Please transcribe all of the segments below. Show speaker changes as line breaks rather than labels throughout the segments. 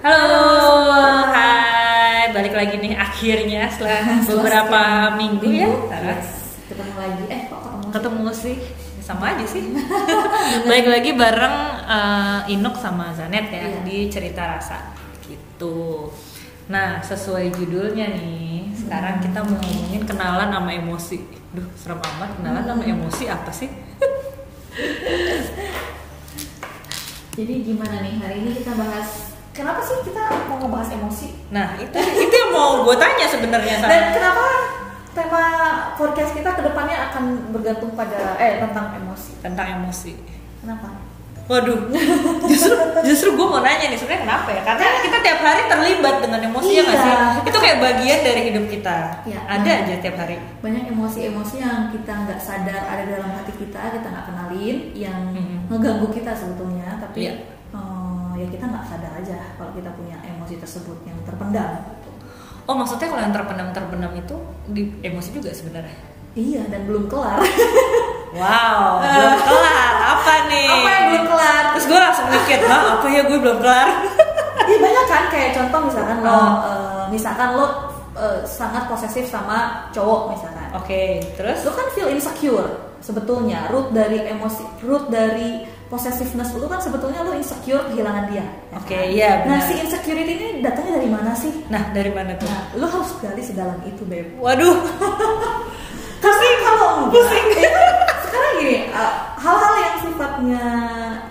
Halo, hai, balik lagi nih akhirnya setelah beberapa minggu ya.
Yes. Ketemu lagi. Eh kok ketemu?
Ketemu sih, sama aja sih. balik lagi bareng eh, Inuk sama Zanet ya
Iya.
di cerita rasa gitu. Nah, sesuai judulnya nih, sekarang kita mau ngomongin kenalan sama emosi. Duh, serem amat kenalan sama emosi apa sih?
Jadi gimana nih hari ini kita bahas Kenapa sih kita mau ngebahas emosi?
Nah, itu itu yang mau gue tanya sebenarnya.
Dan kenapa tema podcast kita ke depannya akan bergantung pada eh tentang emosi?
tentang emosi.
Kenapa?
Waduh, justru justru gue mau nanya nih sebenarnya kenapa ya? Karena kita tiap hari terlibat dengan emosi ya
Iya.
sih? Itu kayak bagian dari hidup kita.
Iya.
Ada aja tiap hari.
Banyak emosi-emosi yang kita nggak sadar ada dalam hati kita, kita nggak kenalin, yang
Mhm.
ngeganggu kita sebetulnya, tapi
Iya.
eh, ya kita nggak sadar aja kalau kita punya emosi tersebut yang terpendam. gitu.
Oh maksudnya kalau yang terpendam terpendam itu di emosi juga sebenarnya?
Iya dan belum kelar.
Wow, belum kelar. Apa nih?
Apa yang belum kelar?
Terus gue langsung mikir, Hah, apa ya gue belum kelar?
Iya banyak kan kayak contoh misalkan lo,
Oh.
eh, misalkan lo eh, sangat posesif sama cowok misalkan.
Oke, terus?
Lo kan feel insecure sebetulnya root dari emosi, root dari possessiveness lo kan sebetulnya lo insecure kehilangan dia.
Oke,
kan?
iya,
Nah
benar.
si insecurity ini datangnya dari mana sih?
Nah dari mana tuh?
Nah, lo harus gali sedalam itu, beb.
Waduh,
Karena kalau enggak, ya kan sekarang gini, uh, hal-hal yang sifatnya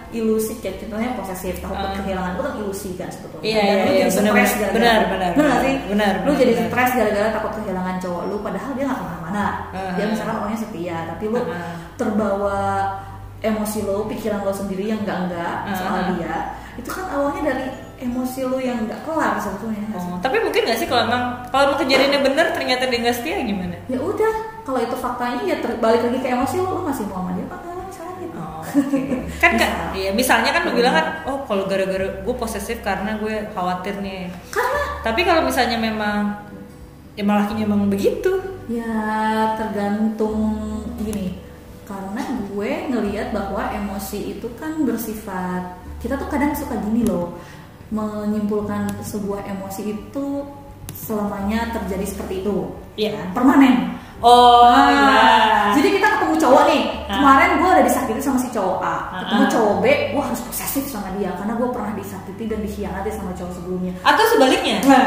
ilusi kayak contohnya posesif, takut
Ah.
kehilangan itu kan ilusi kan sebetulnya.
Iya,
Dan
iya,
lu
iya,
jadi
benar,
stres
benar,
gara-gara-
benar, benar,
benar sih?
benar,
Lu
benar,
jadi
benar.
stres gara-gara takut kehilangan cowok lu, padahal dia nggak ke mana-mana.
Ah.
Dia misalkan orangnya setia, tapi lu
Ah.
terbawa emosi lo, pikiran lo sendiri yang enggak-enggak
Ah.
soal dia. Itu kan awalnya dari emosi lo yang nggak kelar sebetulnya. nggak
oh, tapi mungkin gak sih kalau emang kalau emang kejadiannya bener ternyata dia nggak setia gimana?
Ya udah, kalau itu faktanya ya terbalik lagi ke emosi lo, lo masih mau sama dia apa enggak gitu.
Oh, oke. kan kan iya misalnya kan lu bilang kan oh kalau gara-gara gue posesif karena gue khawatir nih
Karena
tapi kalau misalnya memang ya malah memang begitu
ya tergantung gini. Gue ngelihat bahwa emosi itu kan bersifat kita tuh kadang suka gini loh menyimpulkan sebuah emosi itu selamanya terjadi seperti itu
Iya.
kan? permanen
oh
Ah,
iya
Jadi kita ketemu cowok nih.
Ah.
Kemarin gue udah disakiti sama si cowok A. Ketemu
Ah.
cowok B, gue harus posesif sama dia karena gue pernah disakiti dan dikhianati sama cowok sebelumnya.
atau sebaliknya
Nah,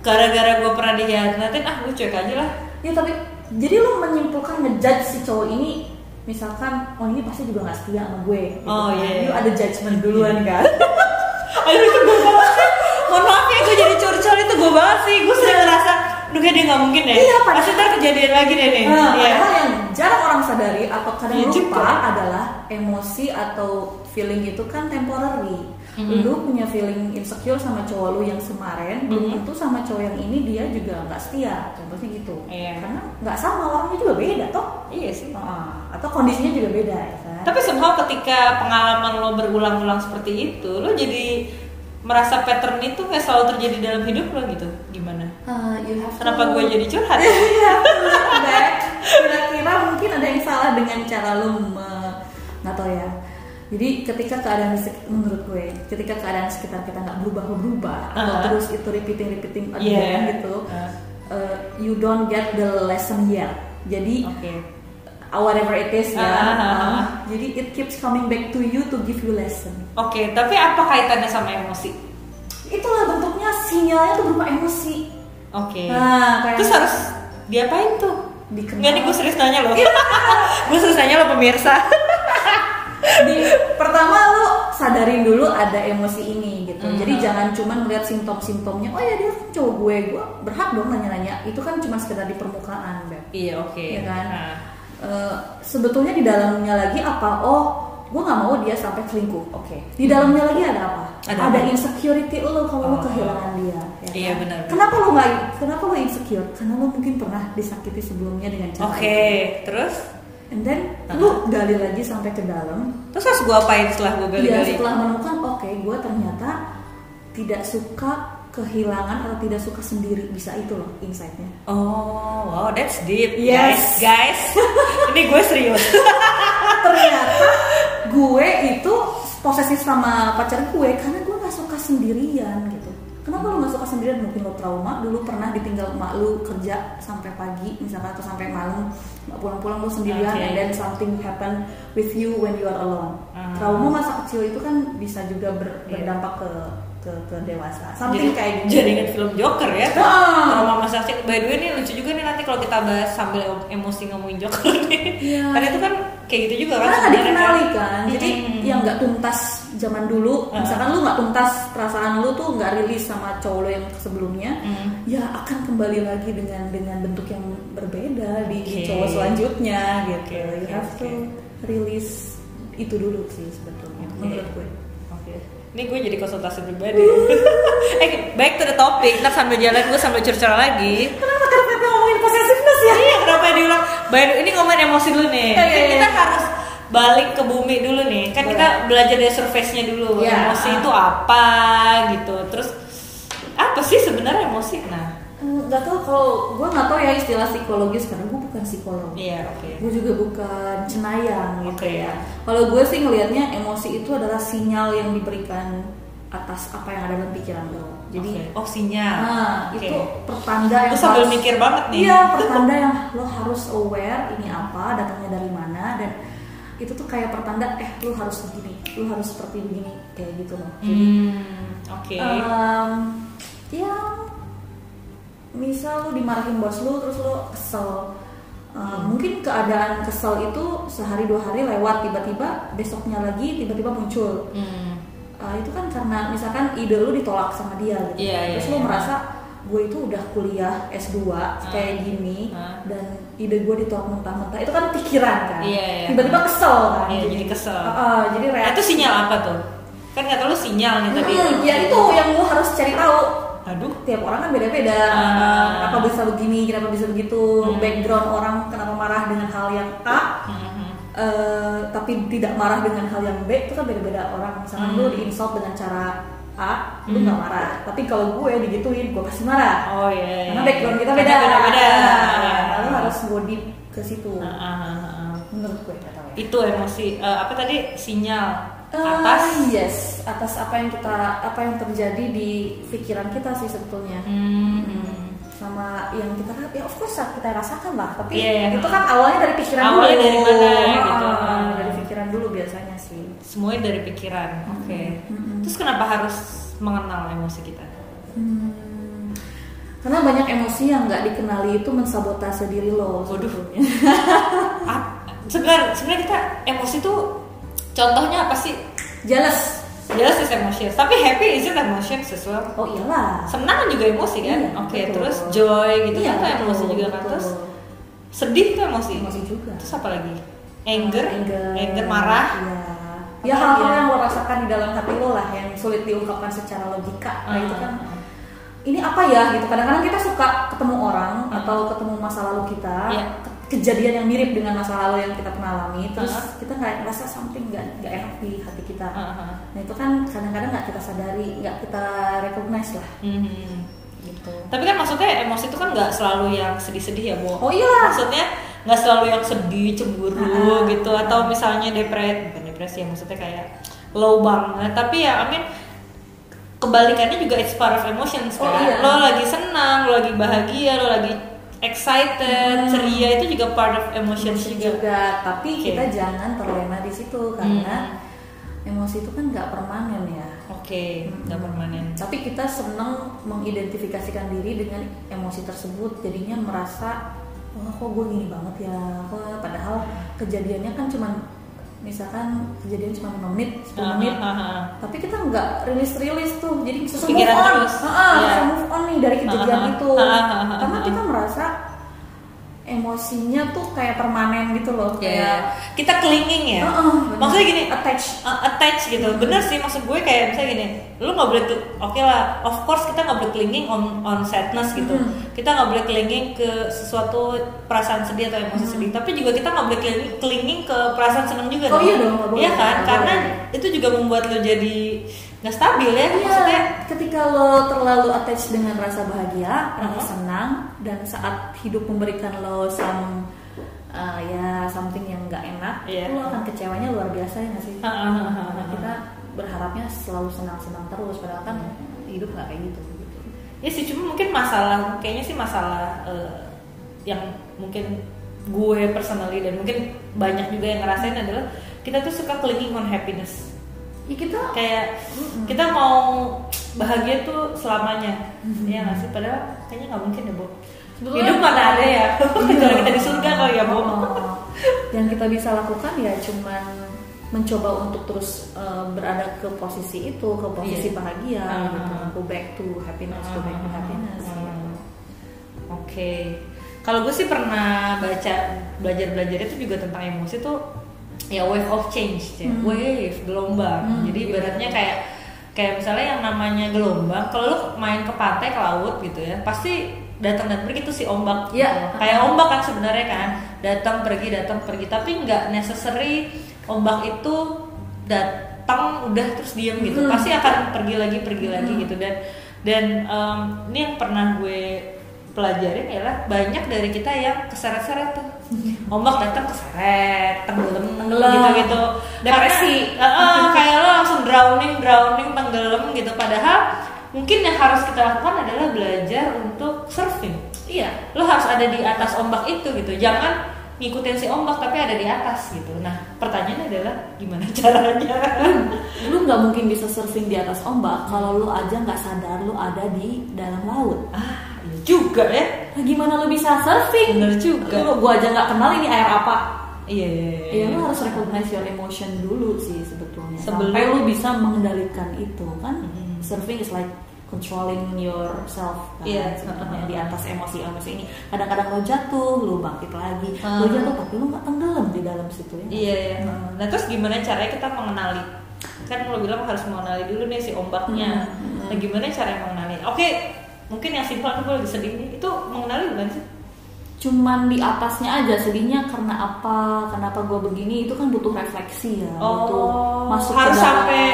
gara-gara gue pernah dihianatin ah gue cuek aja lah
ya tapi jadi lu menyimpulkan ngejudge si cowok ini misalkan oh ini pasti juga gak setia sama gue gitu
Oh,
kan.
iya.
Lu ada judgement duluan kan
aduh itu gue banget sih mohon maaf ya gue jadi curcol itu gue banget sih gue sering ngerasa Duh kayak dia nggak mungkin deh
Iya, padahal-
Pasti ntar kejadian lagi deh nih
Nah,
Iya.
padahal yang jarang orang sadari atau kadang
Iya
lupa
juga.
adalah emosi atau feeling itu kan temporary.
Mhm.
Lu punya feeling insecure sama cowok lu yang kemarin, belum
Mhm.
tentu sama cowok yang ini dia juga nggak setia. Contohnya gitu.
Iya.
Karena nggak sama orangnya juga beda toh.
Iya sih
Heeh. atau kondisinya juga beda ya kan.
Tapi somehow ketika pengalaman lo berulang-ulang seperti itu, lo jadi merasa pattern itu nggak selalu terjadi dalam hidup lo gitu. Gimana?
Uh, you have to-
Kenapa gue jadi curhat?
Kira-kira mungkin ada yang salah dengan cara lu me- nggak tahu ya. Jadi ketika keadaan menurut gue, ketika keadaan sekitar kita nggak berubah-berubah atau
Uh-huh.
terus itu repeating repeating again
Iya.
gitu,
Uh.
uh, you don't get the lesson yet. Jadi
Oke.
uh, whatever it is ya,
Ah, ah, ah,
uh, jadi it keeps coming back to you to give you lesson.
Oke, tapi apa kaitannya sama emosi?
Itulah bentuknya sinyalnya tuh berupa emosi.
Oke.
Nah, kayak
Terus harus diapain tuh?
Dikenal.
Enggak nih gue serius nanya lo. gue serius nanya lo pemirsa.
Di pertama lu sadarin dulu ada emosi ini gitu
Hmm.
jadi jangan cuma melihat simptom-simptomnya oh ya dia cowok gue gue berhak dong nanya-nanya itu kan cuma sekedar di permukaan Beb.
iya oke.
Iya kan?
Nah,
Eh, sebetulnya di dalamnya lagi apa oh gue nggak mau dia sampai selingkuh oke di dalamnya lagi ada apa
Ada
ada,
apa?
insecurity lo kalau lo
Oh.
kehilangan dia ya
Iya,
kan?
benar.
kenapa lo nggak kenapa lo insecure karena lo mungkin pernah disakiti sebelumnya dengan cara
Oke,
itu.
terus
and then
Uh-huh.
lu gali lagi sampai ke dalam
terus harus gue apain setelah gue
Iya
gali-gali?
setelah menemukan oke gue ternyata tidak suka kehilangan atau tidak suka sendiri bisa itu loh insightnya
Oh, wow, that's deep,
Yes.
guys. Guys, ini gue serius.
ternyata gue itu posesif sama pacar gue karena gue nggak suka sendirian gitu kenapa lo nggak suka sendirian mungkin lo trauma dulu pernah ditinggal emak lu kerja sampai pagi misalkan atau sampai malam nggak pulang-pulang lo sendirian
Oke.
and then something happen with you when you are alone
Hmm.
trauma masa kecil itu kan bisa juga ber-
Iya.
berdampak ke ke, ke dewasa something
jadi,
kayak gitu
jadi ingat film Joker ya
Ah.
trauma masa kecil by the way nih lucu juga nih nanti kalau kita bahas sambil emosi ngomongin Joker nih
Iya.
karena itu kan kayak gitu juga kan
karena nggak dikenali
kan.
kan jadi
Mm-mm.
yang nggak tuntas zaman dulu
Ah.
misalkan lu nggak tuntas perasaan lu tuh nggak rilis sama cowok lu yang sebelumnya
Mm.
ya akan kembali lagi dengan dengan bentuk yang berbeda di, di
Oke.
cowok selanjutnya gitu
oke,
you have
oke.
to release itu dulu sih sebetulnya
Oke.
menurut gue
Oke. Ini gue jadi konsultasi pribadi. eh, back to the topic. Ntar sambil jalan gue sambil curcol lagi.
kenapa kenapa ngomongin posesifness ya
Iya, kenapa diulang? The- ini ngomongin emosi dulu nih.
Iya, iya,
Kan kita
iya.
harus balik ke bumi dulu nih. Kan kita belajar dari surface-nya dulu.
Iya.
Emosi itu apa gitu. Terus apa sih sebenarnya emosi? Nah,
Hmm, nggak tahu kalau gue nggak tahu ya istilah psikologis karena gue bukan psikolog
iya oke.
gue juga bukan cenayang gitu
Oke.
ya kalau gue sih ngelihatnya emosi itu adalah sinyal yang diberikan atas apa yang ada dalam pikiran lo jadi
Oke. oh sinyal.
nah
Oke.
itu pertanda yang
sambil
harus-
mikir banget nih.
iya pertanda yang lo harus aware ini apa datangnya dari mana dan itu tuh kayak pertanda eh lo harus begini lo harus seperti begini kayak gitu loh jadi
Hmm, oke.
Em, ya misal lu dimarahin bos lu terus lu kesel Em,
Hmm.
mungkin keadaan kesel itu sehari dua hari lewat tiba-tiba besoknya lagi tiba-tiba muncul
Hmm.
Eh, itu kan karena misalkan ide lu ditolak sama dia gitu
Iya,
terus
iya,
lu
iya.
merasa gue itu udah kuliah S2 kayak gini
Ah.
dan ide gue ditolak mentah-mentah itu kan pikiran kan
Iya, iya.
tiba-tiba kesel kan
Iya, jadi kesel.
Ah, ah, jadi
Nah,
reaksi
itu sinyal apa tuh? Kan kata lu sinyal nih tadi.
Hmm, ya itu yang lu harus cari tahu
Aduh.
tiap orang kan beda-beda
Ah.
kenapa bisa begini kenapa bisa begitu
Hmm.
background orang kenapa marah dengan hal yang A
Mhm.
eh, tapi tidak marah dengan hal yang B itu kan beda-beda orang misalnya
Hmm.
lu di insult dengan cara A lu
Hmm.
nggak marah tapi kalau gue digituin gue pasti marah
Oh iya.
karena
iya.
background kita
Karena
beda
Beda-beda.
Nah,
Iya.
lu harus go deep ke situ
Ah, ah, ah, ah.
menurut gue nggak tahu ya
Itu emosi eh, apa tadi sinyal atas.
yes atas apa yang kita apa yang terjadi di pikiran kita sih sebetulnya
Hmm.
Sama yang kita ya of course kita rasakan lah tapi
Iya, iya.
itu kan awalnya dari pikiran
Awalnya
dulu
dari mana,
Ah,
gitu.
dari pikiran dulu biasanya sih
Semuanya dari pikiran. Oke.
Mm-mm.
Terus kenapa harus mengenal emosi kita?
Hmm, karena banyak emosi yang nggak dikenali itu mensabotase diri lo
Waduh. Ah, sebenarnya sebenarnya kita emosi tuh contohnya apa sih?
Jealous
is emotions, tapi happy is it emotions as well?
oh iyalah
Senang kan juga emosi kan?
Iya,
Oke,
betul.
terus joy gitu
Iya,
kan emosi juga kan. Terus sedih tuh emosi.
emosi juga
Terus apa lagi? Anger,
anger,
marah.
iya. Ya hal-hal
ya?
yang lo rasakan di dalam hati lo lah yang sulit diungkapkan secara logika nah itu kan
Ah.
ini apa ya gitu kadang-kadang kita suka ketemu orang
Hmm.
atau ketemu masa lalu kita
Iya.
Ke- kejadian yang mirip dengan masa lalu yang kita pernah alami terus
Ah.
kita nggak ngerasa something nggak nggak enak di hati kita
Ah, ah.
nah itu kan kadang-kadang nggak kita sadari nggak kita recognize lah
Mhm.
gitu
Tapi kan maksudnya emosi itu kan nggak selalu yang sedih-sedih ya, Bu.
oh iya
Maksudnya nggak selalu yang sedih, cemburu
Ah.
gitu atau misalnya depresi, bukan depresi ya maksudnya kayak low banget. Tapi ya I mean kebalikannya juga it's part of emotions
Oh,
kan.
iya.
Lo lagi senang, lo lagi bahagia, lo lagi excited,
Hmm.
ceria itu juga part of emotions
emosi
juga.
juga tapi
Oke.
kita jangan terlena di situ karena
Hmm.
emosi itu kan nggak permanen ya
Oke, nggak permanen.
tapi kita senang mengidentifikasikan diri dengan emosi tersebut jadinya merasa wah kok gue gini banget ya kok padahal kejadiannya kan cuma misalkan kejadian cuma 5 menit 10
Ah,
menit
ah, ah.
tapi kita nggak rilis rilis tuh jadi bisa move on
terus.
Ah, ah,
Iya.
move on nih dari kejadian itu karena kita merasa emosinya tuh kayak permanen gitu loh
Ya,
kayak
kita clinging ya.
Ah, benar.
Maksudnya gini,
attach
uh, attach gitu. Bener sih maksud gue kayak misalnya gini lu nggak boleh oke lah of course kita nggak boleh clinging on on sadness gitu.
Mhm.
kita nggak boleh clinging ke sesuatu perasaan sedih atau emosi sedih. Tapi juga kita nggak boleh clinging, clinging ke perasaan senang juga
Oh iya dong.
Iya kan? Karena itu juga membuat lo jadi nggak stabil ya
Iya,
maksudnya
ketika lo terlalu attach dengan rasa bahagia, rasa
Mhm.
senang, dan saat hidup memberikan lo some uh, ya something yang nggak enak,
Iya.
lo akan kecewanya luar biasa ya nggak sih?
Ha, ha, ha,
Nah, kita berharapnya selalu senang-senang terus padahal kan hidup nggak kayak gitu gitu
ya sih cuma mungkin masalah kayaknya sih masalah eh, yang mungkin gue personally dan mungkin banyak juga yang ngerasain adalah kita tuh suka clinging on happiness
ya kita
kayak
Mm-mm.
kita mau bahagia tuh selamanya
Mhm.
ya nggak sih padahal kayaknya nggak mungkin ya bu
Sebetulnya-
hidup mana ada ya kecuali kita di surga kali ya bu
Oh, yang kita bisa lakukan ya cuman mencoba untuk terus eh, berada ke posisi itu ke posisi
Iya.
bahagia
Ah.
gitu go back to happiness go back to happiness
Hmm.
gitu.
Oke, kalau gue sih pernah baca belajar belajar itu juga tentang emosi tuh ya wave of change, ya.
Hmm.
wave gelombang.
Hmm,
Jadi ibaratnya kayak kayak misalnya yang namanya gelombang, kalau lu main ke pantai ke laut gitu ya, pasti datang dan pergi tuh si ombak.
Iya.
gitu. Kayak ombak kan sebenarnya kan, datang pergi datang pergi, tapi nggak necessary ombak itu datang udah terus diam gitu.
Hmm.
Pasti akan pergi lagi pergi lagi
Hmm.
gitu dan dan em, ini yang pernah gue pelajarin adalah banyak dari kita yang keseret-seret tuh ombak datang keseret tenggelam
Tenggelam.
gitu-gitu.
Depresi.
Karena, eh, kayak lo langsung drowning drowning tenggelam gitu. Padahal mungkin yang harus kita lakukan adalah belajar untuk surfing.
Iya.
Lo harus ada di atas ombak itu gitu. Jangan ngikutin si ombak tapi ada di atas gitu. Nah pertanyaannya adalah gimana caranya?
Lu nggak mungkin bisa surfing di atas ombak kalau lu aja nggak sadar lu ada di dalam laut.
Ah juga ya
nah, gimana lu bisa surfing
bener juga
lu gua aja nggak kenal ini air apa
iya iya iya.
Iya lu harus recognize your emotion dulu sih sebetulnya
Sebelum-
sampai lu bisa mengendalikan itu kan
Mhm.
surfing is like controlling yourself kan
Iya.
sebetulnya di atas emosi-emosi ini kadang-kadang lo jatuh lu bangkit lagi
Hmm.
lu jatuh tapi lu nggak tenggelam di dalam situ ya
Iya, iya. Nah terus gimana caranya kita mengenali? Kan lo bilang harus mengenali dulu nih si ombaknya.
Hmm, hmm.
Nah gimana cara mengenali? Oke, mungkin yang simpel aku lagi sedih nih. Itu mengenali bukan sih?
cuman di atasnya aja sedihnya karena apa kenapa gue begini itu kan butuh refleksi ya butuh masuk
Oh, harus
ke dalam.
sampai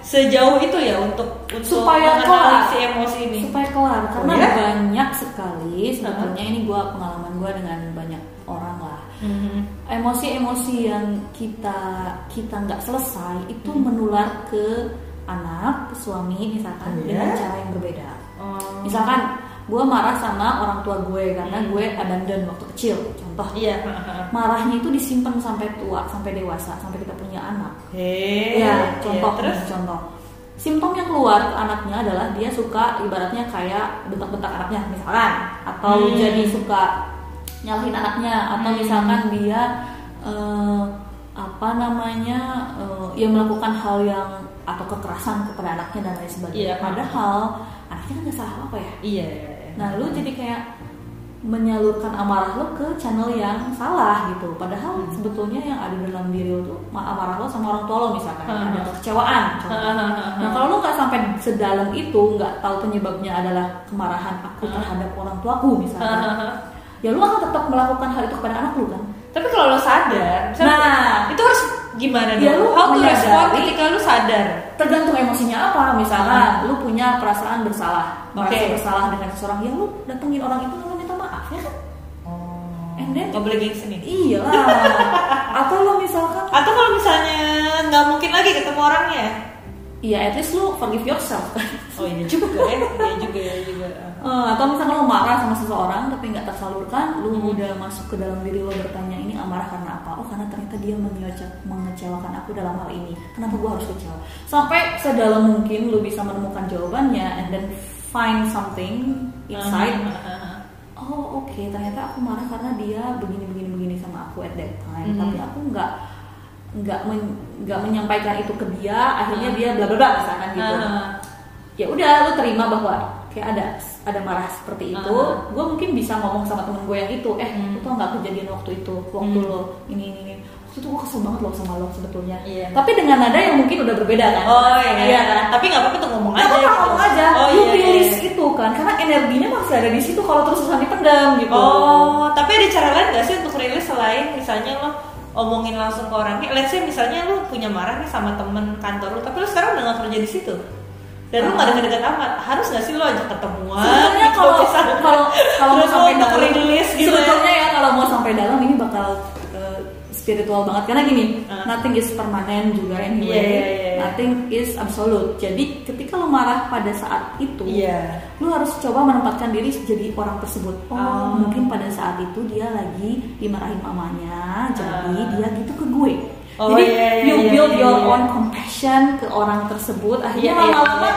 sejauh itu ya untuk untuk
supaya kelar
si emosi ini.
supaya kelar karena
Oh, ya?
banyak sekali sebetulnya ini gua pengalaman gua dengan banyak orang lah
Mhm.
emosi-emosi yang kita kita nggak selesai itu
Hmm.
menular ke anak ke suami misalkan
Oh, ya?
dengan cara yang berbeda
Oh.
misalkan gue marah sama orang tua gue karena
Hmm.
gue abandon waktu kecil contoh
Iya.
marahnya itu disimpan sampai tua sampai dewasa sampai kita punya anak
Hei.
Ya, contoh
Iya, terus.
contoh. Simptom yang keluar ke anaknya adalah dia suka ibaratnya kayak bentak-bentak anaknya misalkan atau
Hmm.
jadi suka nyalahin anaknya atau
Hmm.
misalkan dia eh, apa namanya eh, ya melakukan hal yang atau kekerasan kepada anaknya dan lain sebagainya.
Iya.
Padahal kan nggak salah apa ya.
Iya. iya, iya.
Nah, lu jadi kayak menyalurkan amarah lo ke channel yang salah gitu. Padahal
Hmm.
sebetulnya yang ada dalam diri lo tuh ma- amarah lo sama orang tua lo misalkan
Hmm.
ada kekecewaan. contoh. Nah, kalau lo nggak sampai sedalam itu, nggak tahu penyebabnya adalah kemarahan aku
Hmm.
terhadap orang tuaku misalkan, ya lo akan tetap melakukan hal itu kepada anak lo kan.
Tapi kalau lo sadar, misalnya
Nah.
itu harus gimana
Ya,
dong?
lu
How to respond ketika lu sadar?
Tergantung emosinya apa. Misalkan lo punya perasaan bersalah, merasa
Hmm. Oke.
bersalah dengan seseorang, ya lo datengin orang itu lo minta maaf ya kan.
Oh.
And then-
Gak boleh gengsi nih.
Iyalah. Atau lo misalkan
Atau kalau misalnya nggak mungkin lagi ketemu orangnya?
Iya, at least lu forgive yourself.
Oh iya juga ya, iya juga ya juga.
Eh, atau misalnya lo marah sama seseorang tapi nggak tersalurkan, lu
Hmm.
udah masuk ke dalam diri lo bertanya ini amarah karena apa? Oh karena ternyata dia mengece- mengecewakan aku dalam hal ini. Kenapa gua harus kecewa? Sampai sedalam mungkin lu bisa menemukan jawabannya and then find something inside.
Uh-huh.
Oh oke, ternyata aku marah karena dia begini begini begini sama aku at that time.
Mhm.
Tapi aku nggak nggak men- nggak menyampaikan itu ke dia. Akhirnya
Mhm.
dia bla bla bla misalkan gitu
Uh-huh.
ya udah lu terima bahwa kayak ada ada marah seperti itu
Uh-huh.
gue mungkin bisa ngomong sama temen gue yang itu eh
Hmm.
itu nggak kejadian waktu itu waktu
Hmm.
lo ini ini ini waktu itu gue kesel banget loh sama lo sebetulnya
Iya.
tapi dengan nada yang mungkin udah berbeda kan
Oh iya,
iya kan
Tapi nggak apa-apa tuh ngomong
Nggak
aja.
apa-apa
gitu.
ngomong aja
Oh
lu
iya.
rilis
iya.
itu kan karena energinya masih ada di situ kalau terus terusan dipendam gitu
Oh, tapi ada cara lain gak sih untuk rilis selain misalnya lo omongin langsung ke orangnya? Let's say misalnya lo punya marah nih sama temen kantor lo, tapi lo sekarang udah gak kerja di situ. Dan lo gak deket-deket amat, harus gak sih lo ajak ketemuan?
sebetulnya
gitu,
kalau kalau kalau mau sampai dalam
rilis gitu ya.
sebetulnya ya kalau mau sampai dalam ini bakal uh, spiritual banget karena gini
Uh.
nothing is permanen juga anyway
Iya, iya, iya, iya.
nothing is absolute jadi ketika lo marah pada saat itu
Iya.
lu harus coba menempatkan diri jadi orang tersebut oh
Oh.
mungkin pada saat itu dia lagi dimarahin mamanya jadi
Ah.
dia gitu ke gue
Oh,
jadi
iya, iya,
you
iya,
build
iya,
your
iya.
own compassion ke orang tersebut akhirnya
Iya, iya,
lama-lama
iya.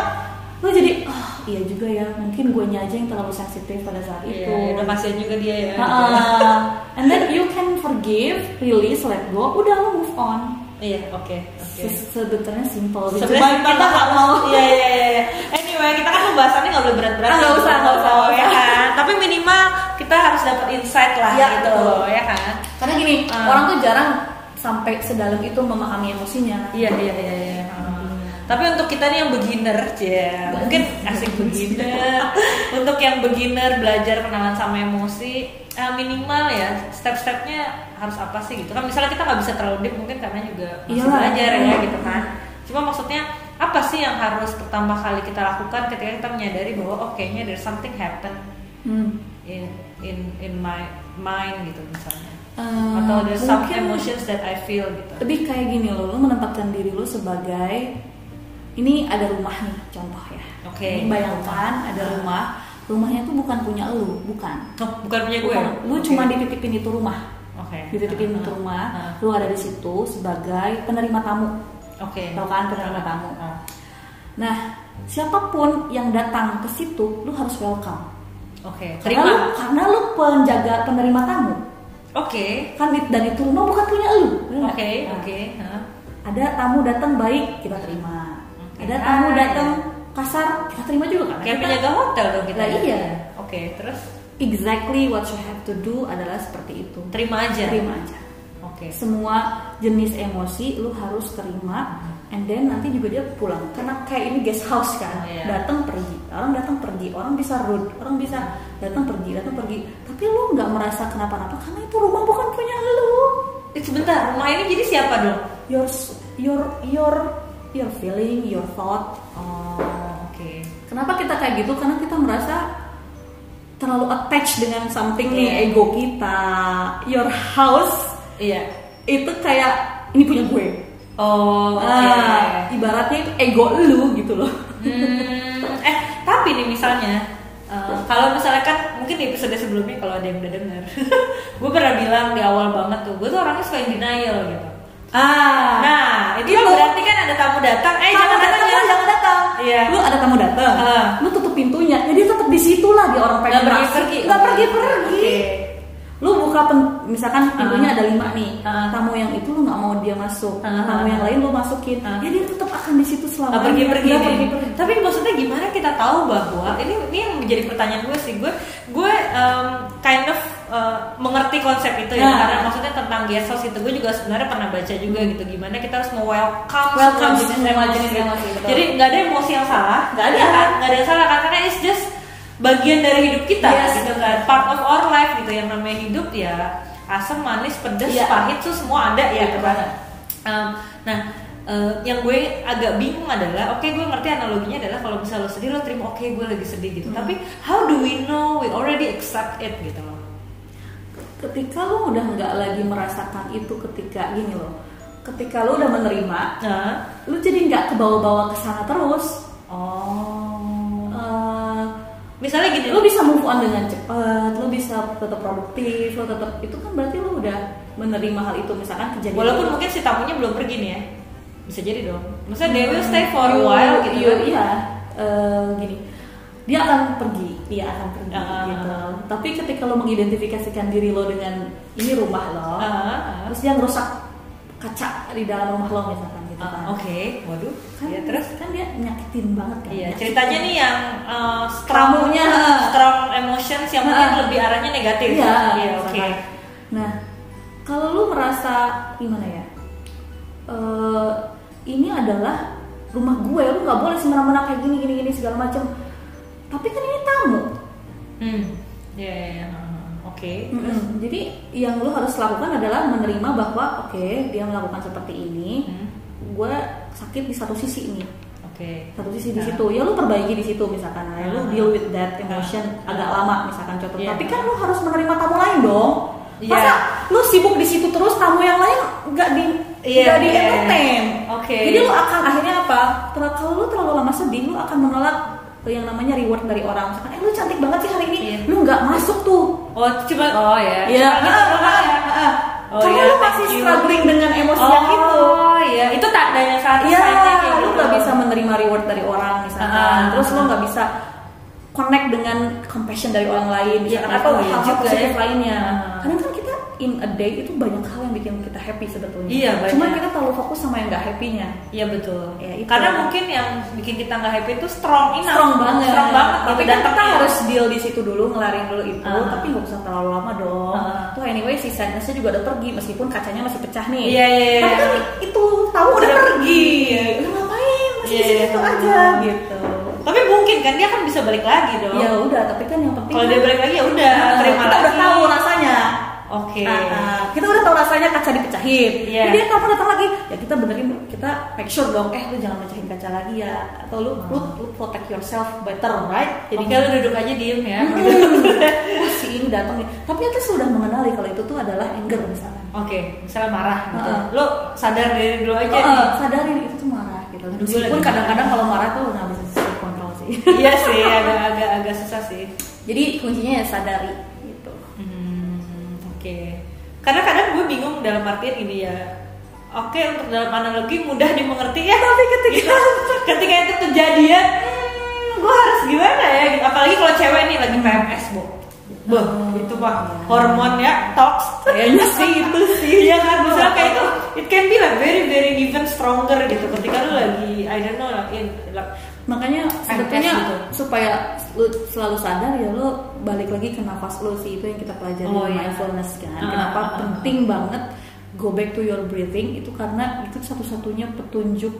lu jadi ah iya juga ya mungkin gue aja yang terlalu sensitif pada saat
Iya,
itu
udah kasihan juga dia ya.
Ah, and then you can forgive release let go udah lu move on
Iya, oke, oke.
Se- sebetulnya simple gitu.
Sebenarnya
kita nggak mau
Iya iya iya. iya. Anyway, kita kan pembahasannya nggak boleh berat-berat.
Ah, nggak usah, nggak usah,
Oh, ya
usah.
kan. Tapi minimal kita harus dapat insight lah
Iya,
gitu,
betul.
ya kan.
karena gini
Ah.
orang tuh jarang sampai sedalam itu memahami emosinya
Iya iya iya. iya. Tapi untuk kita nih yang beginner, ya mungkin asik beginner. untuk yang beginner belajar kenalan sama emosi, eh, minimal ya step-stepnya harus apa sih gitu kan? Misalnya kita nggak bisa terlalu deep mungkin karena juga masih
Iyalah.
belajar ya gitu kan. Cuma maksudnya apa sih yang harus pertama kali kita lakukan ketika kita menyadari bahwa oh kayaknya there's something happen
Hmm.
in in in my mind gitu misalnya.
Eh,
Atau there's some emotions that I feel gitu.
lebih kayak gini loh, lo menempatkan diri lo sebagai ini ada rumah nih contoh ya.
Oke.
Ini bayangkan ada rumah, rumahnya tuh bukan punya lo, bukan.
Oh, bukan punya gue.
Bukan. Lu
Oke.
cuma dititipin itu rumah,
Oke.
dititipin
Ah,
itu
ah,
rumah,
ah.
lu ada di situ sebagai penerima tamu.
Oke.
Tahu kan penerima tamu.
Ah.
Nah, siapa pun yang datang ke situ, lu harus welcome.
Oke.
Karena
Terima.
lu, karena lu penjaga penerima tamu.
Oke.
Kan di- dan itu rumah bukan punya lu.
Oke.
Nah,
Oke. Hah.
Ada tamu datang baik, kita terima.
Oke.
Ada tamu
Ah,
datang
iya.
kasar, kita terima juga kan?
Kayak penjaga hotel dong kita. Ya?
iya.
Oke. Terus
Exactly what you have to do adalah seperti itu.
terima aja.
Terima aja.
Oke.
Semua jenis emosi lu harus terima and then nanti juga dia pulang karena kayak ini guest house kan
Oh, iya.
datang pergi orang datang pergi orang bisa rude orang bisa datang pergi datang pergi tapi lu nggak merasa kenapa-napa karena itu rumah bukan punya lu
Eh, sebentar. Rumah ini jadi siapa dong?
your your your your feeling your thought
Oh. Oke.
kenapa kita kayak gitu karena kita merasa terlalu attached dengan something nih
Iya.
ego kita your house
Iya.
itu kayak ini punya gue
Oh.
Ah, ibaratnya itu ego lu gitu loh.
Hmm, eh tapi nih misalnya eh, kalau misalnya kan mungkin di episode sebelumnya kalau ada yang udah denger gue pernah bilang di awal banget tuh gue tuh orangnya suka yang denial gitu
Ah,
nah itu,
Itu.
berarti kan ada tamu datang eh
tamu
jangan
datang,
datang ya
jangan datang.
Iya.
Lu ada tamu datang,
Ah.
lu tutup pintunya, ya dia tetap di situ lah dia orang pengen
Nggak
beraksi.
pergi-pergi.
nggak pergi pergi.
Oke.
Lu buka pen- misalkan pintunya
Ah.
ada lima nih,
Ah.
tamu yang itu lu nggak mau dia masuk,
Ah.
tamu yang lain lu masukin,
Ah.
ya dia tetap akan di situ selama
nggak pergi-pergi
Nggak
nih.
pergi-pergi.
Tapi maksudnya gimana kita tahu bahwa ini ini yang menjadi pertanyaan gue sih gue gue um, kind of uh, mengerti konsep itu ya
Nah.
karena maksudnya tentang guest house itu gue juga sebenarnya pernah baca juga gitu gimana kita harus mau welcome,
Welcome
semua jenis emosi.
emosi, betul.
Jadi nggak ada emosi yang salah,
Nggak ada.
ya kan? Nggak ada yang salah kan? karena it's just bagian dari hidup kita
Yes.
gitu kan, part of our life gitu yang namanya hidup ya asam, manis, pedas,
Iya.
pahit tuh semua ada ya
Betul
kan. Um, nah, eh, yang gue agak bingung adalah, oke gue ngerti analoginya adalah kalau misalnya lo sedih lo terima, oke gue lagi sedih gitu.
Hmm.
Tapi how do we know we already accept it gitu loh?
Ketika lu udah nggak lagi merasakan itu ketika gini loh, ketika lu udah menerima,
Nah,
lu jadi nggak kebawa-bawa ke sana terus.
oh,
Eh,
misalnya gini,
lu bisa move on dengan cepat, lu bisa tetap produktif, lu tetap itu kan berarti lu udah menerima hal itu misalkan kejadian.
walaupun mungkin si tamunya belum pergi nih ya, bisa jadi dong. Misalnya they will stay for a while gitu.
Iya,
kan.
iya. Eh, gini, dia akan pergi, dia akan pergi
Ah.
gitu. Tapi ketika lo mengidentifikasikan diri lo dengan ini rumah lo,
Ah, ah.
terus dia ngerusak kaca di dalam rumah lo misalkan gitu kan.
Ah, Oke, waduh.
Kan,
ya terus?
kan dia nyakitin banget kan.
Iya,
Nyakitin.
ceritanya nih yang uh, strong,
Tamunya.
strong emotions yang mungkin
Ah.
lebih arahnya negatif.
Iya,
Iya, oke.
misalkan. Nah, kalau lu merasa gimana ya? Eh, ini adalah rumah gue, lu nggak boleh semena-mena kayak gini gini gini segala macam. Tapi kan ini tamu.
Hmm. Iya, iya, iya. Uh, Oke.
Mm-mm. Jadi yang lu harus lakukan adalah menerima bahwa oke dia melakukan seperti ini,
Hmm.
Gue sakit di satu sisi ini,
Oke.
satu sisi di
Nah.
situ. Ya lu perbaiki di situ misalkan, ya, lu deal with that emotion
Ah.
agak lama misalkan contoh.
Iya.
Tapi kan lu harus menerima tamu lain dong.
Iya.
Masa lu sibuk di situ terus tamu yang lain nggak di nggak di
iya.
entertain.
Oke.
Jadi lu akan akhirnya apa? Terlalu kalau lu terlalu lama sedih, lu akan menolak yang namanya reward dari orang. Misalkan, eh lu cantik banget sih hari ini,
Iya.
lu nggak masuk tuh.
Oh, cuma oh ya.
Iya,
Cuma gitu
ah,
doang
ah,
ya.
ah, ah.
Oh,
Karena
iya,
lu masih struggling dengan emosi yang itu.
Oh iya, itu tandanya saat
Iya,
kayak
lu
gitu.
nggak bisa menerima reward dari orang misalkan,
Ah.
terus lu nggak bisa connect dengan compassion dari orang lain,
Iya,
misalkan, atau
oh, iya
hal-hal
juga
positif
ya.
lainnya.
Ah.
Karena kan in a day itu banyak hal yang bikin kita happy sebetulnya.
Iya, banyak.
Cuma kita terlalu fokus sama yang nggak happy-nya.
Iya betul.
Ya, itu.
Karena mungkin yang bikin kita nggak happy itu strong enough.
strong banget,
Strong banget.
Tapi kan kita harus deal di situ dulu, ngelarin dulu itu,
Ah.
tapi nggak usah terlalu lama dong.
Ah.
Tuh anyway si sadnessnya juga udah pergi meskipun kacanya masih pecah nih.
Iya, iya, iya.
Tapi kan itu tahu udah,
Udah
pergi. Lu ngapain? Masih
Iya,
di situ
iya.
aja gitu.
Tapi mungkin kan dia kan bisa balik lagi dong.
Ya udah, tapi kan yang penting
Kalau
kan-
dia balik lagi ya udah
Ah,
terima
kita
lagi.
udah tahu rasanya.
Oke.
Ah, ah. kita udah tahu rasanya kaca dipecahin.
Iya.
Jadi kamu datang lagi, ya kita benerin, kita make sure dong, eh lu jangan mecahin kaca lagi ya, atau lu lu, lu protect yourself better, right?
Jadi
Jadi
lu duduk aja diem ya.
Hmm. si ini datang nih. Tapi kita sudah mengenali kalau itu tuh adalah anger misalnya.
Oke, misalnya marah gitu.
Heeh.
Lo sadar diri dulu aja nih.
eh, sadarin itu tuh marah gitu. Meskipun kadang-kadang kalau marah tuh nggak bisa self control sih.
iya sih, agak agak agak susah sih.
Jadi kuncinya ya sadari gitu.
Hmm, Oke. Karena kadang gue bingung dalam artian ini ya. Oke untuk dalam analogi mudah dimengerti ya. Tapi ketika ketika itu kejadian, hmm, gue harus gimana ya? Apalagi kalau cewek nih lagi PMS, bu. Bah,
Oh,
itu mah
iya.
hormon ya, tox.
Kayaknya sih itu sih.
Iya kan, misalnya kayak itu, it can be like very very even stronger gitu. Ketika lu lagi, I don't know, like, in, like,
Makanya sebetulnya
gitu.
supaya lu selalu sadar ya lu balik lagi ke nafas lu sih itu yang kita pelajari
Oh, iya.
mindfulness kan.
Ah,
Kenapa
ah,
penting banget go back to your breathing itu karena itu satu-satunya petunjuk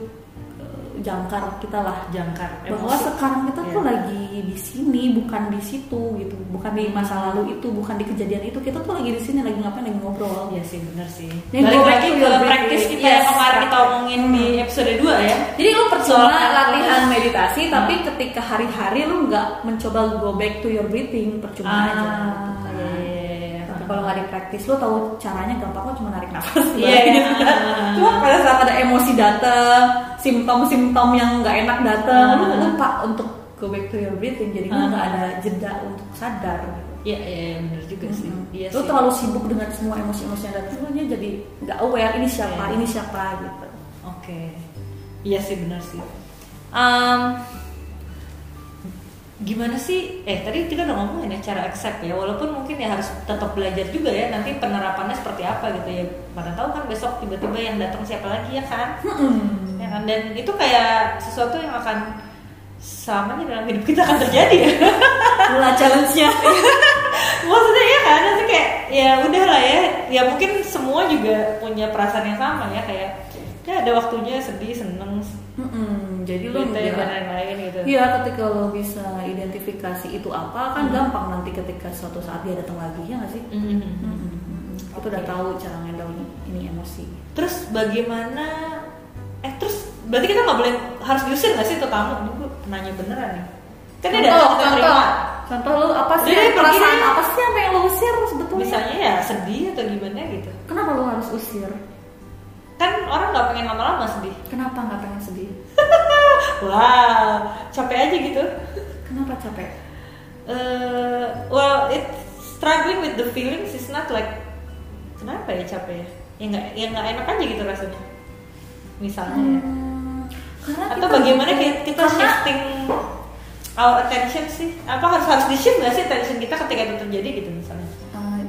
jangkar kita lah
jangkar
bahwa
emosi.
sekarang kita tuh
Iya.
lagi di sini bukan di situ gitu bukan di masa lalu itu bukan di kejadian itu kita tuh lagi di sini lagi ngapain lagi ngobrol
Iya sih bener sih.
Yang
Balik lagi ke praktis kita
Yes,
yang kemarin kita omongin di episode 2 ya.
Jadi lu percuma
mindfulness.
latihan meditasi, tapi ketika hari-hari lu nggak mencoba go back to your breathing, percuma aja. gitu kalau nggak dipraktis, lu tahu caranya gampang kok cuma narik nafas.
Iya,
gitu
iya.
kan. Cuma pada saat ada emosi datang, simptom-simptom yang nggak enak datang, lu
Ah.
lupa untuk go back to your breathing. Jadi
Ah.
nggak ada jeda untuk sadar. Gitu.
Iya, iya, iya, bener juga sih.
Mm-mm.
Iya
lu
sih.
terlalu sibuk dengan semua emosi-emosi yang datang, lu jadi nggak aware ini siapa,
Iya.
ini siapa gitu.
Oke. Iya sih bener sih. Um, gimana sih? Eh tadi kita udah ngomongin ya cara accept ya. Walaupun mungkin ya harus tetap belajar juga ya. Nanti penerapannya seperti apa gitu ya. Mana tahu kan besok tiba-tiba yang datang siapa lagi ya kan?
Mm-mm.
ya kan dan itu kayak sesuatu yang akan selamanya dalam hidup kita akan terjadi ya
Itulah challenge-nya.
maksudnya ya kan nanti kayak ya udah lah ya ya mungkin semua juga punya perasaan yang sama ya kayak ya ada waktunya sedih seneng
Mm-mm, jadi lu
bete
ya,
dan lain-lain gitu
Iya, ketika lo bisa identifikasi itu apa kan
Hmm.
gampang nanti ketika suatu saat dia datang lagi ya nggak sih?
Mhm.
Mm-mm. Kita udah
Oke.
tahu cara ngendal ini, emosi.
terus bagaimana eh terus berarti kita nggak boleh harus diusir nggak sih tuh tamu gue nanya beneran nih kan datang kita terima
contoh lu apa sih
Udah pergi
perasaan apa sih apa yang lo usir sebetulnya?
misalnya ya sedih atau gimana gitu
Kenapa lo harus usir?
Kan orang nggak pengen lama-lama sedih.
Kenapa nggak pengen sedih?
wow capek aja gitu.
Kenapa capek?
Eh, well it struggling with the feelings. Is not like kenapa ya capek ya? Ya nggak ya nggak enak aja gitu rasanya. Misalnya ya.
Hmm, karena
atau
kita
bagaimana kita, kita
karena-
shifting our attention sih? Apa harus harus di shift nggak sih attention kita ketika itu terjadi gitu misalnya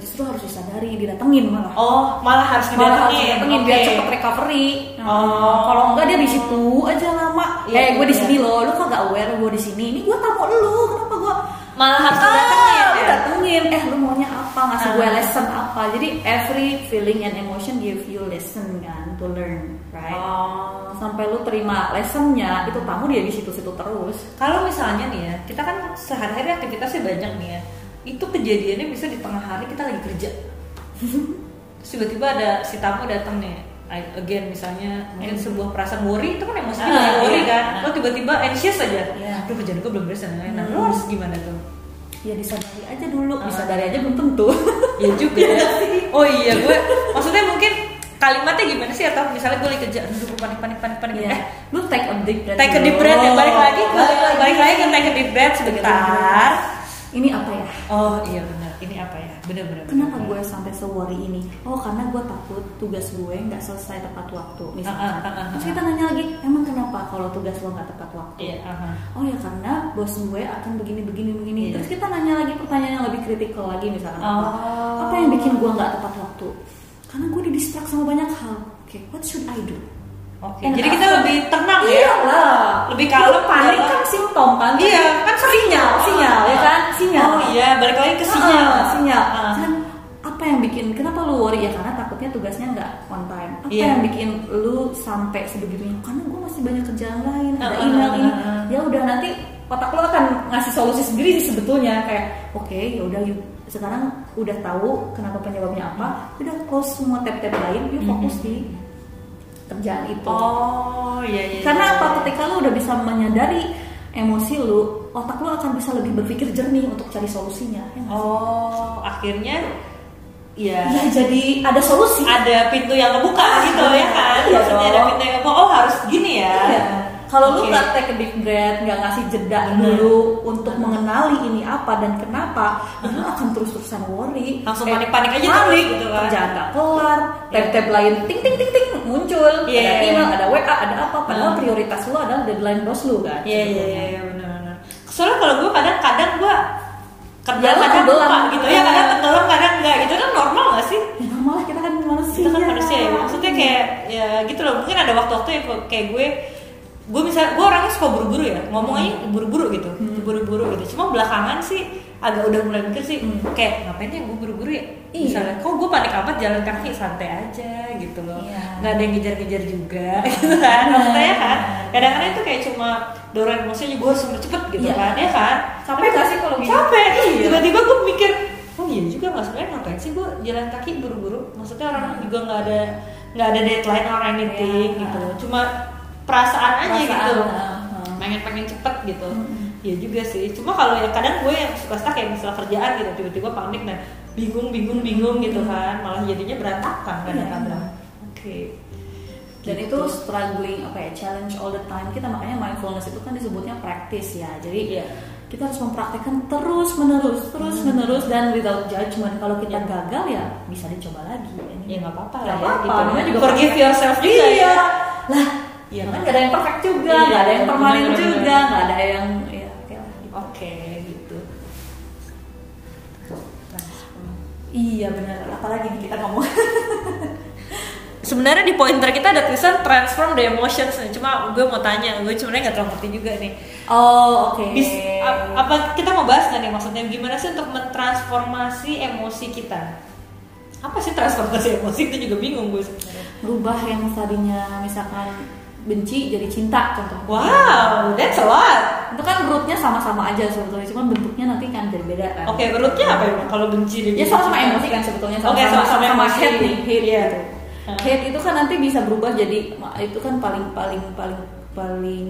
justru harus disadari, didatengin malah.
oh malah harus
malah harus
didatengin
didatengin biar cepet recovery. Nah,
Oh.
Kalau enggak dia di situ aja lama.
Iya,
eh, gue di
iya.
sini loh, lu kok gak aware gue di sini? Ini gue tamu lu, kenapa gue
malah harus
ah,
didatengin ya
datengin, eh lu maunya apa, ngasih gue
Ah.
lesson apa Jadi every feeling and emotion give you lesson kan, to learn, right?
oh
Sampai lu terima lessonnya, itu tamu dia di situ-situ terus
Kalau misalnya nih ya, kita kan sehari-hari aktivitasnya banyak nih ya. Itu kejadiannya bisa di tengah hari kita lagi kerja. Terus tiba-tiba ada si tamu datang nih. Again misalnya mungkin sebuah perasaan worry itu kan emosi
Ah,
juga worry
iya.
kan. Lo tiba-tiba anxious aja.
Iya.
Aduh kerjaan gue belum beres dan lain-lain. Nah,
Hmm.
lo harus gimana tuh?
Ya disadari aja dulu,
Ah.
disadari aja belum tentu
Iya juga ya. Oh iya, gue maksudnya mungkin kalimatnya gimana sih atau misalnya gue lagi kerja, aduh gue panik panik panik panik.
Iya.
Eh,
lu take a deep breath
take a deep breath ya balik lagi ke
Balik lagi.
balik lagi ke take a deep breath sebentar.
Ini apa ya
Oh iya benar. Ini apa ya? Benar benar.
Kenapa gue sampai se-worry ini? Oh karena gue takut tugas gue nggak selesai tepat waktu misalkan.
Ah, ah, ah, ah,
Terus
ah.
kita nanya lagi, emang kenapa kalau tugas lo nggak tepat waktu?
Iya. aha.
Oh ya karena bos gue akan begini begini begini.
Iya.
Terus kita nanya lagi pertanyaan yang lebih kritikal lagi misalkan apa?
Oh.
Apa yang bikin gue nggak tepat waktu? Karena gue di distract sama banyak hal. Oke, what should I do?
Oke.
And
Jadi kita lebih tenang ya.
Iya lah.
Lebih kalem,
panik
ya.
kan simptom kan?
Iya, kan
sinyal, sinyal ya kan? Sinyal.
Oh iya, balik lagi ke sinyal.
Ah, sinyal.
Ah.
Kan apa yang bikin kenapa lu worry ya karena takutnya tugasnya nggak on time. Apa
Iya.
yang bikin lu sampai sebegitunya? Karena gue masih banyak kerjaan lain, ada email ini. Ya udah nanti otak lu akan ngasih solusi sendiri sih sebetulnya kayak oke ya udah yuk sekarang udah tahu kenapa penyebabnya apa, udah close semua tab-tab lain, yuk fokus di kerjaan itu.
Oh iya iya.
Karena
iya,
apa?
iya.
Ketika lu udah bisa menyadari emosi lu, otak lu akan bisa lebih berpikir jernih untuk cari solusinya. Ya?
Oh, akhirnya ya
Ya, jadi ada solusi.
ada pintu yang kebuka gitu ya kan?
Iya
Maksudnya ada pintu yang kebuka. Oh harus gini ya.
Iya. Kalau lu
Oke.
nggak take a deep breath, nggak ngasih jeda
Bener.
dulu untuk mengenali ini apa dan kenapa, ya lu akan terus-terusan worry.
Langsung
Eh,
panik-panik aja
panik,
terus gitu kan.
Kerjaan nggak kelar, tab-tab lain ting ting ting ting muncul,
Iya.
ada email, ada WA, ada apa. Padahal
Hmm.
prioritas lu adalah deadline bos lu kan.
Iya iya iya iya, benar-benar. Soalnya kalau gue kadang-kadang gue
Ya,
kadang
lo
kadang lupa gitu ya kadang tenggelam kadang enggak gitu kan normal gak sih
Ya, normal kita kan manusia.
kita kan manusia ya maksudnya kayak ya gitu loh mungkin ada waktu-waktu yang kayak gue gue misal gue orangnya suka buru-buru ya ngomong aja buru-buru gitu
Hmm.
buru-buru gitu cuma belakangan sih agak udah mulai mikir sih
Hmm.
kayak ngapain ya gue buru-buru ya
Iya.
misalnya kok gue panik amat jalan kaki santai aja gitu loh
Iya.
nggak ada yang ngejar-ngejar juga gitu kan maksudnya kan kadang-kadang itu kayak cuma dorong emosinya gue harus cepet gitu
Iya.
kan ya kan
Capek gak sih kalau gitu?
capek
Iya.
tiba-tiba gue mikir oh iya juga nggak sebenarnya ngapain sih gue jalan kaki buru-buru maksudnya orang juga nggak ada nggak ada deadline or anything
Iya.
gitu cuma perasaan aja
Perasaan,
gitu
heeh.
pengen pengen cepet gitu
Mm-mm.
Ya juga sih. Cuma kalau ya kadang gue yang suka stuck kayak misalnya kerjaan gitu tiba-tiba panik nah bingung bingung bingung gitu kan. Malah jadinya berantakan kadang-kadang oke.
Dan
Gitu.
itu struggling apa ya challenge all the time. Kita makanya mindfulness itu kan disebutnya practice ya. Jadi
Iya.
kita harus mempraktekkan terus menerus terus menerus dan without judgment. Kalau kita
Iya.
gagal ya bisa dicoba lagi.
Ya nggak apa-apa lah ya
apa-apa,
gitu.
namanya juga
forgive yourself juga
iya.
ya.
Lah
Iya.
kan? nggak ada yang perfect juga
Iya,
nggak ada yang permanen juga nggak ada yang ya iya benar. Apalagi nih kita ngomong.
Sebenarnya di pointer kita ada tulisan transform the emotions. Nih. cuma gue mau tanya gue sebenarnya nggak terlalu ngerti juga nih.
Oh oke.
Bis, ap- apa kita mau bahas nggak nih maksudnya? Gimana sih untuk mentransformasi emosi kita? Apa sih transformasi emosi? Itu juga bingung gue sebenarnya.
Rubah yang tadinya misalkan benci jadi cinta contohnya.
Wow that's a lot.
Itu kan rootnya sama-sama aja sebetulnya cuma bentuknya nanti kan jadi beda kan.
Oke rootnya apa ya? Kalau benci dan
ya
jadi
sama-sama emosi kan sebetulnya
Oke,
sama-sama
sama-sama
sama
emosi.
hate nih hate
Iya.
gitu.
Hah.
hate itu kan nanti bisa berubah jadi itu kan paling paling paling paling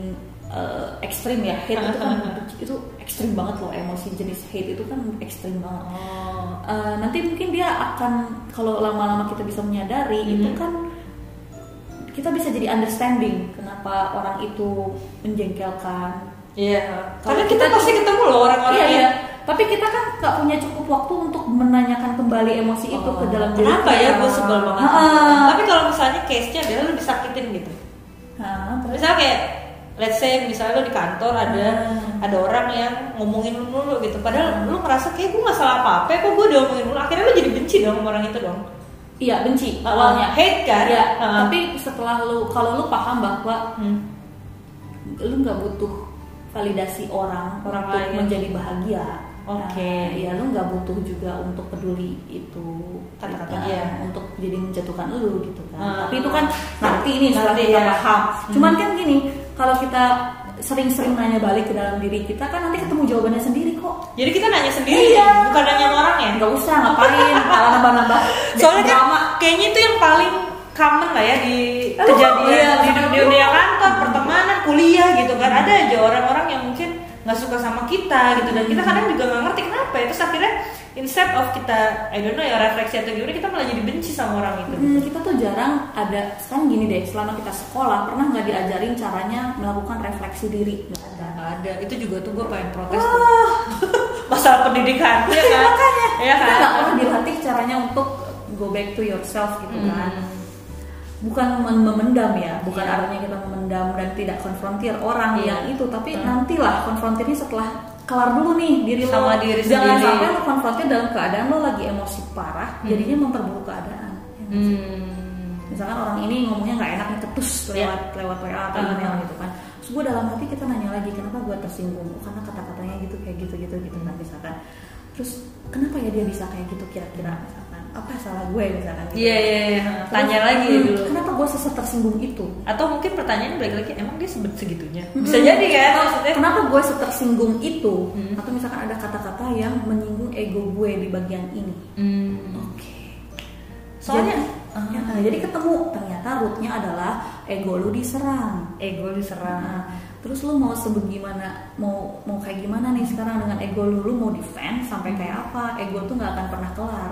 eh, ekstrim ya. Hate itu kan itu ekstrim banget loh emosi jenis hate itu kan ekstrim banget.
Oh.
Eh, nanti mungkin dia akan kalau lama-lama kita bisa menyadari
Mhm.
itu kan kita bisa jadi understanding kenapa orang itu menjengkelkan.
Iya.
Kalau
karena kita
kita-
pasti ketemu loh orang-orang
iya, iya. Tapi kita kan nggak punya cukup waktu untuk menanyakan kembali emosi itu ke dalam diri
kenapa ya gue sebel banget?
Ha-ha.
tapi kalau misalnya case nya adalah lu disakitin gitu.
Terus?
Misalnya kayak let's say misalnya lo di kantor ada
Hmm.
ada orang yang ngomongin lu gitu. Padahal lu ngerasa kayak gue nggak salah apa apa kok gue udah ngomongin mulu? Akhirnya lu jadi benci dong sama orang itu dong
iya benci
Uh,
awalnya.
hate kan
Iya,
Uh.
tapi setelah lu kalau lu paham bahwa
Hmm.
lu nggak butuh validasi orang
Orang
untuk
lain.
menjadi bahagia.
Oke.
Nah, ya lu nggak butuh juga untuk peduli itu
Kata-kata dia.
untuk jadi menjatuhkan lu gitu kan.
Hmm.
Tapi itu kan nanti ini setelah
Nanti,
kita
ya.
paham.
Hmm.
Cuman kan gini, kalau kita sering-sering nanya balik ke dalam diri kita kan nanti ketemu jawabannya sendiri kok.
jadi kita nanya sendiri
Iya.
bukan nanya orang ya
Nggak usah ngapain, malah nambah-nambah
soalnya kan
drama.
kayaknya itu yang paling common lah ya di kejadian
iya,
di dunia kantor pertemanan kuliah gitu kan ada aja orang-orang yang nggak suka sama kita gitu. Dan kita kadang juga nggak ngerti kenapa ya. Terus akhirnya instead of kita I don't know ya refleksi atau gimana kita malah jadi benci sama orang itu.
Hmm, kita tuh jarang ada sekarang gini deh selama kita sekolah pernah nggak diajarin caranya melakukan refleksi diri? Nggak ada
nggak ada. Itu juga tuh gue pengen protes tuh. masalah pendidikan ya kan?
Makanya
ya
kita
kan?
nggak pernah dilatih caranya untuk go back to yourself gitu kan.
Hmm.
Bukan mem- memendam ya bukan
Iya.
artinya kita memendam dan tidak konfrontir orang
Iya.
yang itu tapi
Hmm.
nantilah konfrontirnya setelah kelar dulu nih diri
Sama
lo
diri
jangan
sendiri.
sampai lo konfrontir dalam keadaan lo lagi emosi parah
Hmm.
jadinya memperburuk keadaan
Hmm.
misalkan orang ini ngomongnya nggak enak nih ketus
Iya.
lewat lewat WA atau
Uh-huh.
email gitu kan terus gue dalam hati kita nanya lagi kenapa gue tersinggung Oh, karena kata-katanya gitu kayak gitu gitu gitu kan misalkan terus kenapa ya dia bisa kayak gitu kira-kira misalkan apa salah gue misalkan gitu.
Iya iya iya. Tanya
Terus,
lagi
hmm,
dulu.
kenapa gue sesat tersinggung itu
Atau mungkin pertanyaannya balik lagi emang dia sebet segitunya?
Hmm.
Bisa jadi kan maksudnya.
kenapa gue setersinggung itu
Hmm.
atau misalkan ada kata-kata yang menyinggung ego gue di bagian ini
Hmm.
oke
Soalnya
jadi, ya, jadi ketemu ternyata rootnya adalah ego lu diserang
ego diserang.
Nah, terus lu mau sebagaimana mau mau kayak gimana nih sekarang dengan ego lu lu mau defend sampai kayak apa ego tuh nggak akan pernah kelar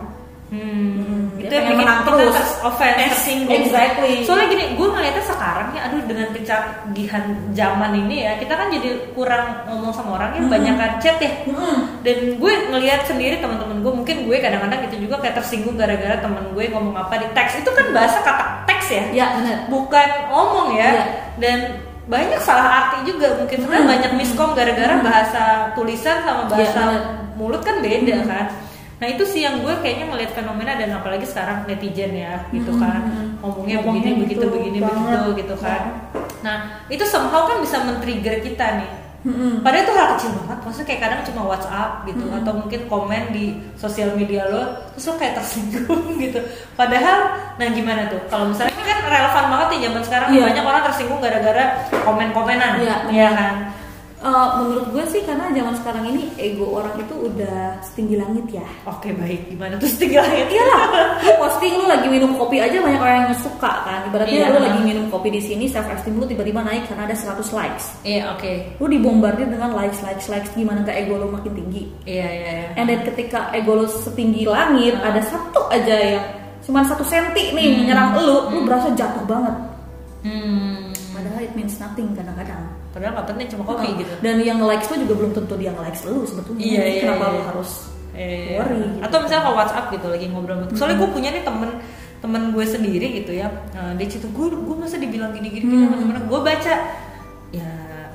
Hmm, itu yang bikin
menang
kita
terus.
ter- offense,
Ex-
tersinggung.
exactly.
Soalnya gini, gue ngeliatnya sekarang ya, aduh dengan kecanggihan zaman ini ya, kita kan jadi kurang ngomong sama orang yang
Hmm.
banyak kan chat ya.
Hmm.
Dan gue ngelihat sendiri teman-teman gue, mungkin gue kadang-kadang gitu juga kayak tersinggung gara-gara teman gue ngomong apa di teks. Itu kan bahasa kata teks ya,
ya
bukan ngomong ya.
Iya.
Dan banyak salah arti juga mungkin sebenarnya
Hmm.
banyak miskom gara-gara bahasa tulisan sama bahasa
Iya, benar.
mulut kan beda
Hmm.
kan. Nah itu sih yang gue kayaknya ngelihat fenomena dan apalagi sekarang netizen ya gitu
Hmm,
kan
hmm, hmm.
ngomongnya,
Ngomongnya
begini begitu
gitu
begini
banget.
begitu gitu kan. Nah itu somehow kan bisa men-trigger kita nih.
Hmm.
Padahal itu hal kecil banget, maksudnya kayak kadang cuma WhatsApp gitu
Hmm.
atau mungkin komen di sosial media lo, terus lo kayak tersinggung gitu. Padahal, nah gimana tuh? Kalau misalnya ini kan relevan banget nih zaman sekarang
Iya.
banyak orang tersinggung gara-gara komen-komenan,
Iya,
ya kan?
Eh, menurut gue sih karena zaman sekarang ini ego orang itu udah setinggi langit ya
Oke baik, gimana tuh setinggi langit?
Iya lah, lu posting lu lagi minum kopi aja banyak orang yang suka kan. Ibaratnya
Iya.
lu lagi minum kopi di sini, self esteem lu tiba-tiba naik karena ada 100 likes.
Iya oke,
Lu dibombardir dengan likes, likes, likes. Gimana nggak ego lu makin tinggi?
iya iya. iya.
And then ketika ego lu setinggi langit,
Hmm.
ada satu aja yang cuma satu senti nih
Hmm.
menyerang lu, lu
Hmm.
berasa jatuh banget.
Hmm.
Padahal it means nothing kadang-kadang.
Padahal nggak penting cuma kopi
Uh,
gitu.
Dan yang likes lu juga belum tentu dia nge-likes lu sebetulnya.
Iya,
Jadi
iya,
Kenapa
iya.
lu harus
Eh,
worry gitu.
atau misalnya kalau WhatsApp gitu lagi ngobrol gitu. soalnya gue punya nih temen temen gue sendiri gitu ya Nah, dia cerita gue gue masa dibilang gini gini gini
Hmm.
temen gue baca ya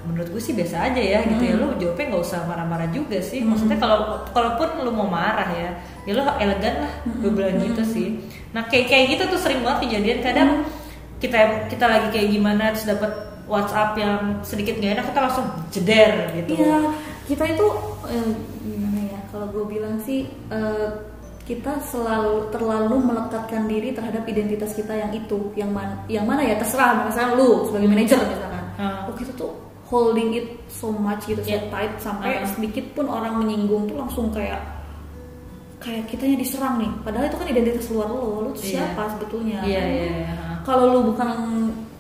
menurut gue sih biasa aja ya gitu ya
Hmm.
lo jawabnya nggak usah marah-marah juga sih
Hmm.
maksudnya kalau kalaupun lo mau marah ya ya lo elegan lah gue
Hmm.
bilang gitu
Hmm.
sih nah kayak kayak gitu tuh sering banget kejadian kadang
Hmm.
kita kita lagi kayak gimana terus dapat WhatsApp yang sedikit gak enak kita langsung jeder gitu
Iya, kita itu eh, gimana ya? Kalau gue bilang sih eh, kita selalu terlalu melekatkan diri terhadap identitas kita yang itu, yang man, yang mana ya terserah. Misalnya lu sebagai manajer misalkan,
Hmm.
oh kita tuh holding it so much gitu, so
Iya.
tight sampai
Hmm.
sedikit pun orang menyinggung tuh langsung kayak kayak kitanya diserang nih. Padahal itu kan identitas luar lo, lu tuh
Iya.
siapa sebetulnya?
iya
Kan
iya
lu-
iya.
kalau lu bukan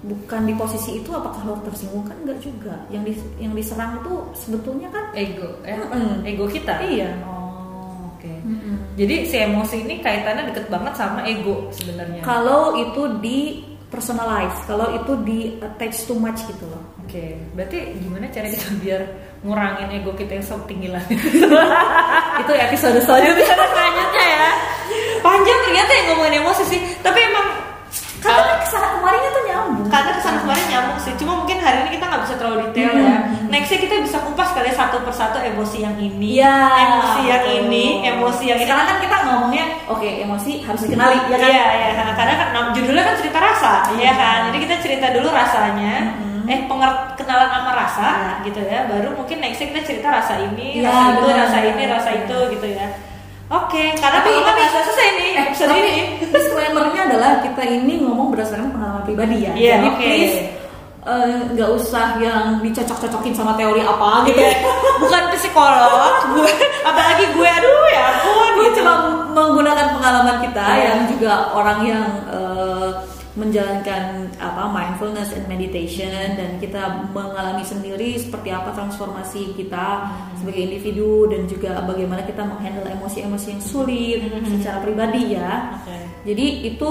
bukan di posisi itu apakah lo tersinggung? Kan enggak juga. Yang di, yang diserang itu sebetulnya kan
ego. Ya
Mm-mm.
ego. kita.
Iya.
oh oke.
Mm-mm.
jadi si emosi ini kaitannya deket banget sama ego sebenarnya. Oke
kalau itu di personalize kalau itu di attach too much gitu loh.
Berarti gimana cara kita biar ngurangin ego kita yang setinggi langit
itu episode selanjutnya.
Episode selanjutnya ya. Panjang ternyata yang ngomongin emosi sih tapi emang
karena ke sana kemarinnya tuh nyambung
karena ke sana kemarin nyambung sih cuma mungkin hari ini kita nggak bisa terlalu detail
Hmm.
ya nextnya kita bisa kupas kali ya satu persatu emosi yang ini
Iya,
emosi yang
betul.
ini emosi yang ini
sekarang kan kita ngomongnya oke emosi harus dikenali ya kan
Iya, iya. Karena kan nam- judulnya kan cerita rasa, iya kan. Jadi kita cerita dulu rasanya.
Mhm.
Eh, pengertian kenalan sama rasa,
Iya.
gitu ya. Baru mungkin nextnya kita cerita rasa ini,
Iya,
rasa itu, rasa ini, rasa
Iya.
itu, gitu ya. Oke, karena
Tapi
kalau
ingat
nggak selesai nih
Eh,
episode
tapi
ini.
disclaimer-nya adalah kita ini ngomong berdasarkan pengalaman pribadi ya.
Iya,
Jadi
oke.
please eh, nggak usah yang dicocok-cocokin sama teori apa gitu.
Iya, bukan psikolog, gue, apalagi gue, aduh ya ampun,
Gue
gitu.
cuma menggunakan pengalaman kita
Iya.
yang juga orang yang eh, menjalankan apa mindfulness and meditation dan kita mengalami sendiri seperti apa transformasi kita sebagai individu dan juga bagaimana kita menghandle emosi-emosi yang sulit secara pribadi ya.
Oke.
Jadi itu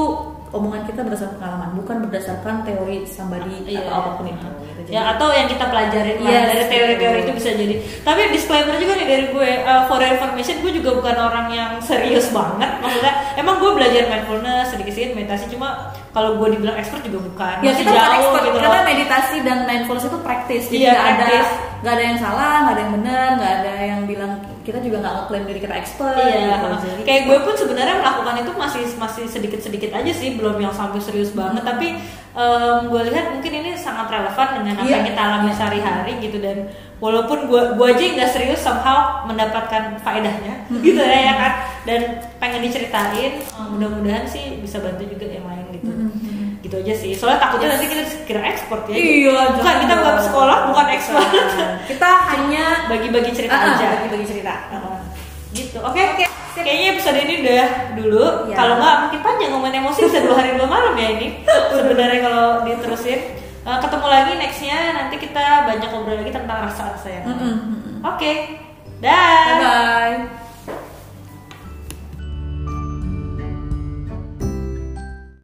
omongan kita berdasarkan pengalaman, bukan berdasarkan teori somebody
Iya,
atau apa pun itu. gitu. Jadi-
Ya atau yang kita pelajarin lah
Yes,
dari teori-teori itu bisa jadi. Tapi disclaimer juga nih dari gue, uh, for information gue juga bukan orang yang serius banget. Maksudnya emang gue belajar mindfulness sedikit-sedikit meditasi cuma kalau gue dibilang expert juga bukan.
Ya
Masih
kita bukan
jauh
expert
gitu
karena
loh.
meditasi dan mindfulness itu praktis. Jadi
Iya,
ada nggak ada yang salah, nggak ada yang benar, nggak ada yang bilang kita juga nggak ngeklaim diri kita expert.
Iya,
gitu.
Kayak gue pun sebenarnya melakukan itu masih masih sedikit-sedikit aja sih, belum yang sampai serius banget. Tapi em, gue lihat mungkin ini sangat relevan dengan apa
Iya.
yang kita alami sehari-hari gitu dan walaupun gue gue aja nggak serius somehow mendapatkan faedahnya gitu ya, ya kan. Dan pengen diceritain, eh, mudah-mudahan sih bisa bantu juga yang lain gitu. Gitu aja sih. Soalnya takutnya nanti kita kira expert ya.
Iya,
bukan kita bukan sekolah, bukan expert.
kita hanya
Bagi-bagi cerita
ah,
aja.
bagi-bagi cerita.
gitu oke kayaknya episode ini udah dulu
Ya.
kalau nggak mungkin panjang ngomongin emosi bisa dua hari dua malam ya ini sebenarnya kalau diterusin Eh, ketemu lagi nextnya nanti kita banyak ngobrol lagi tentang rasa-rasa yang lain.
Mm-mm, mm-mm.
oke dah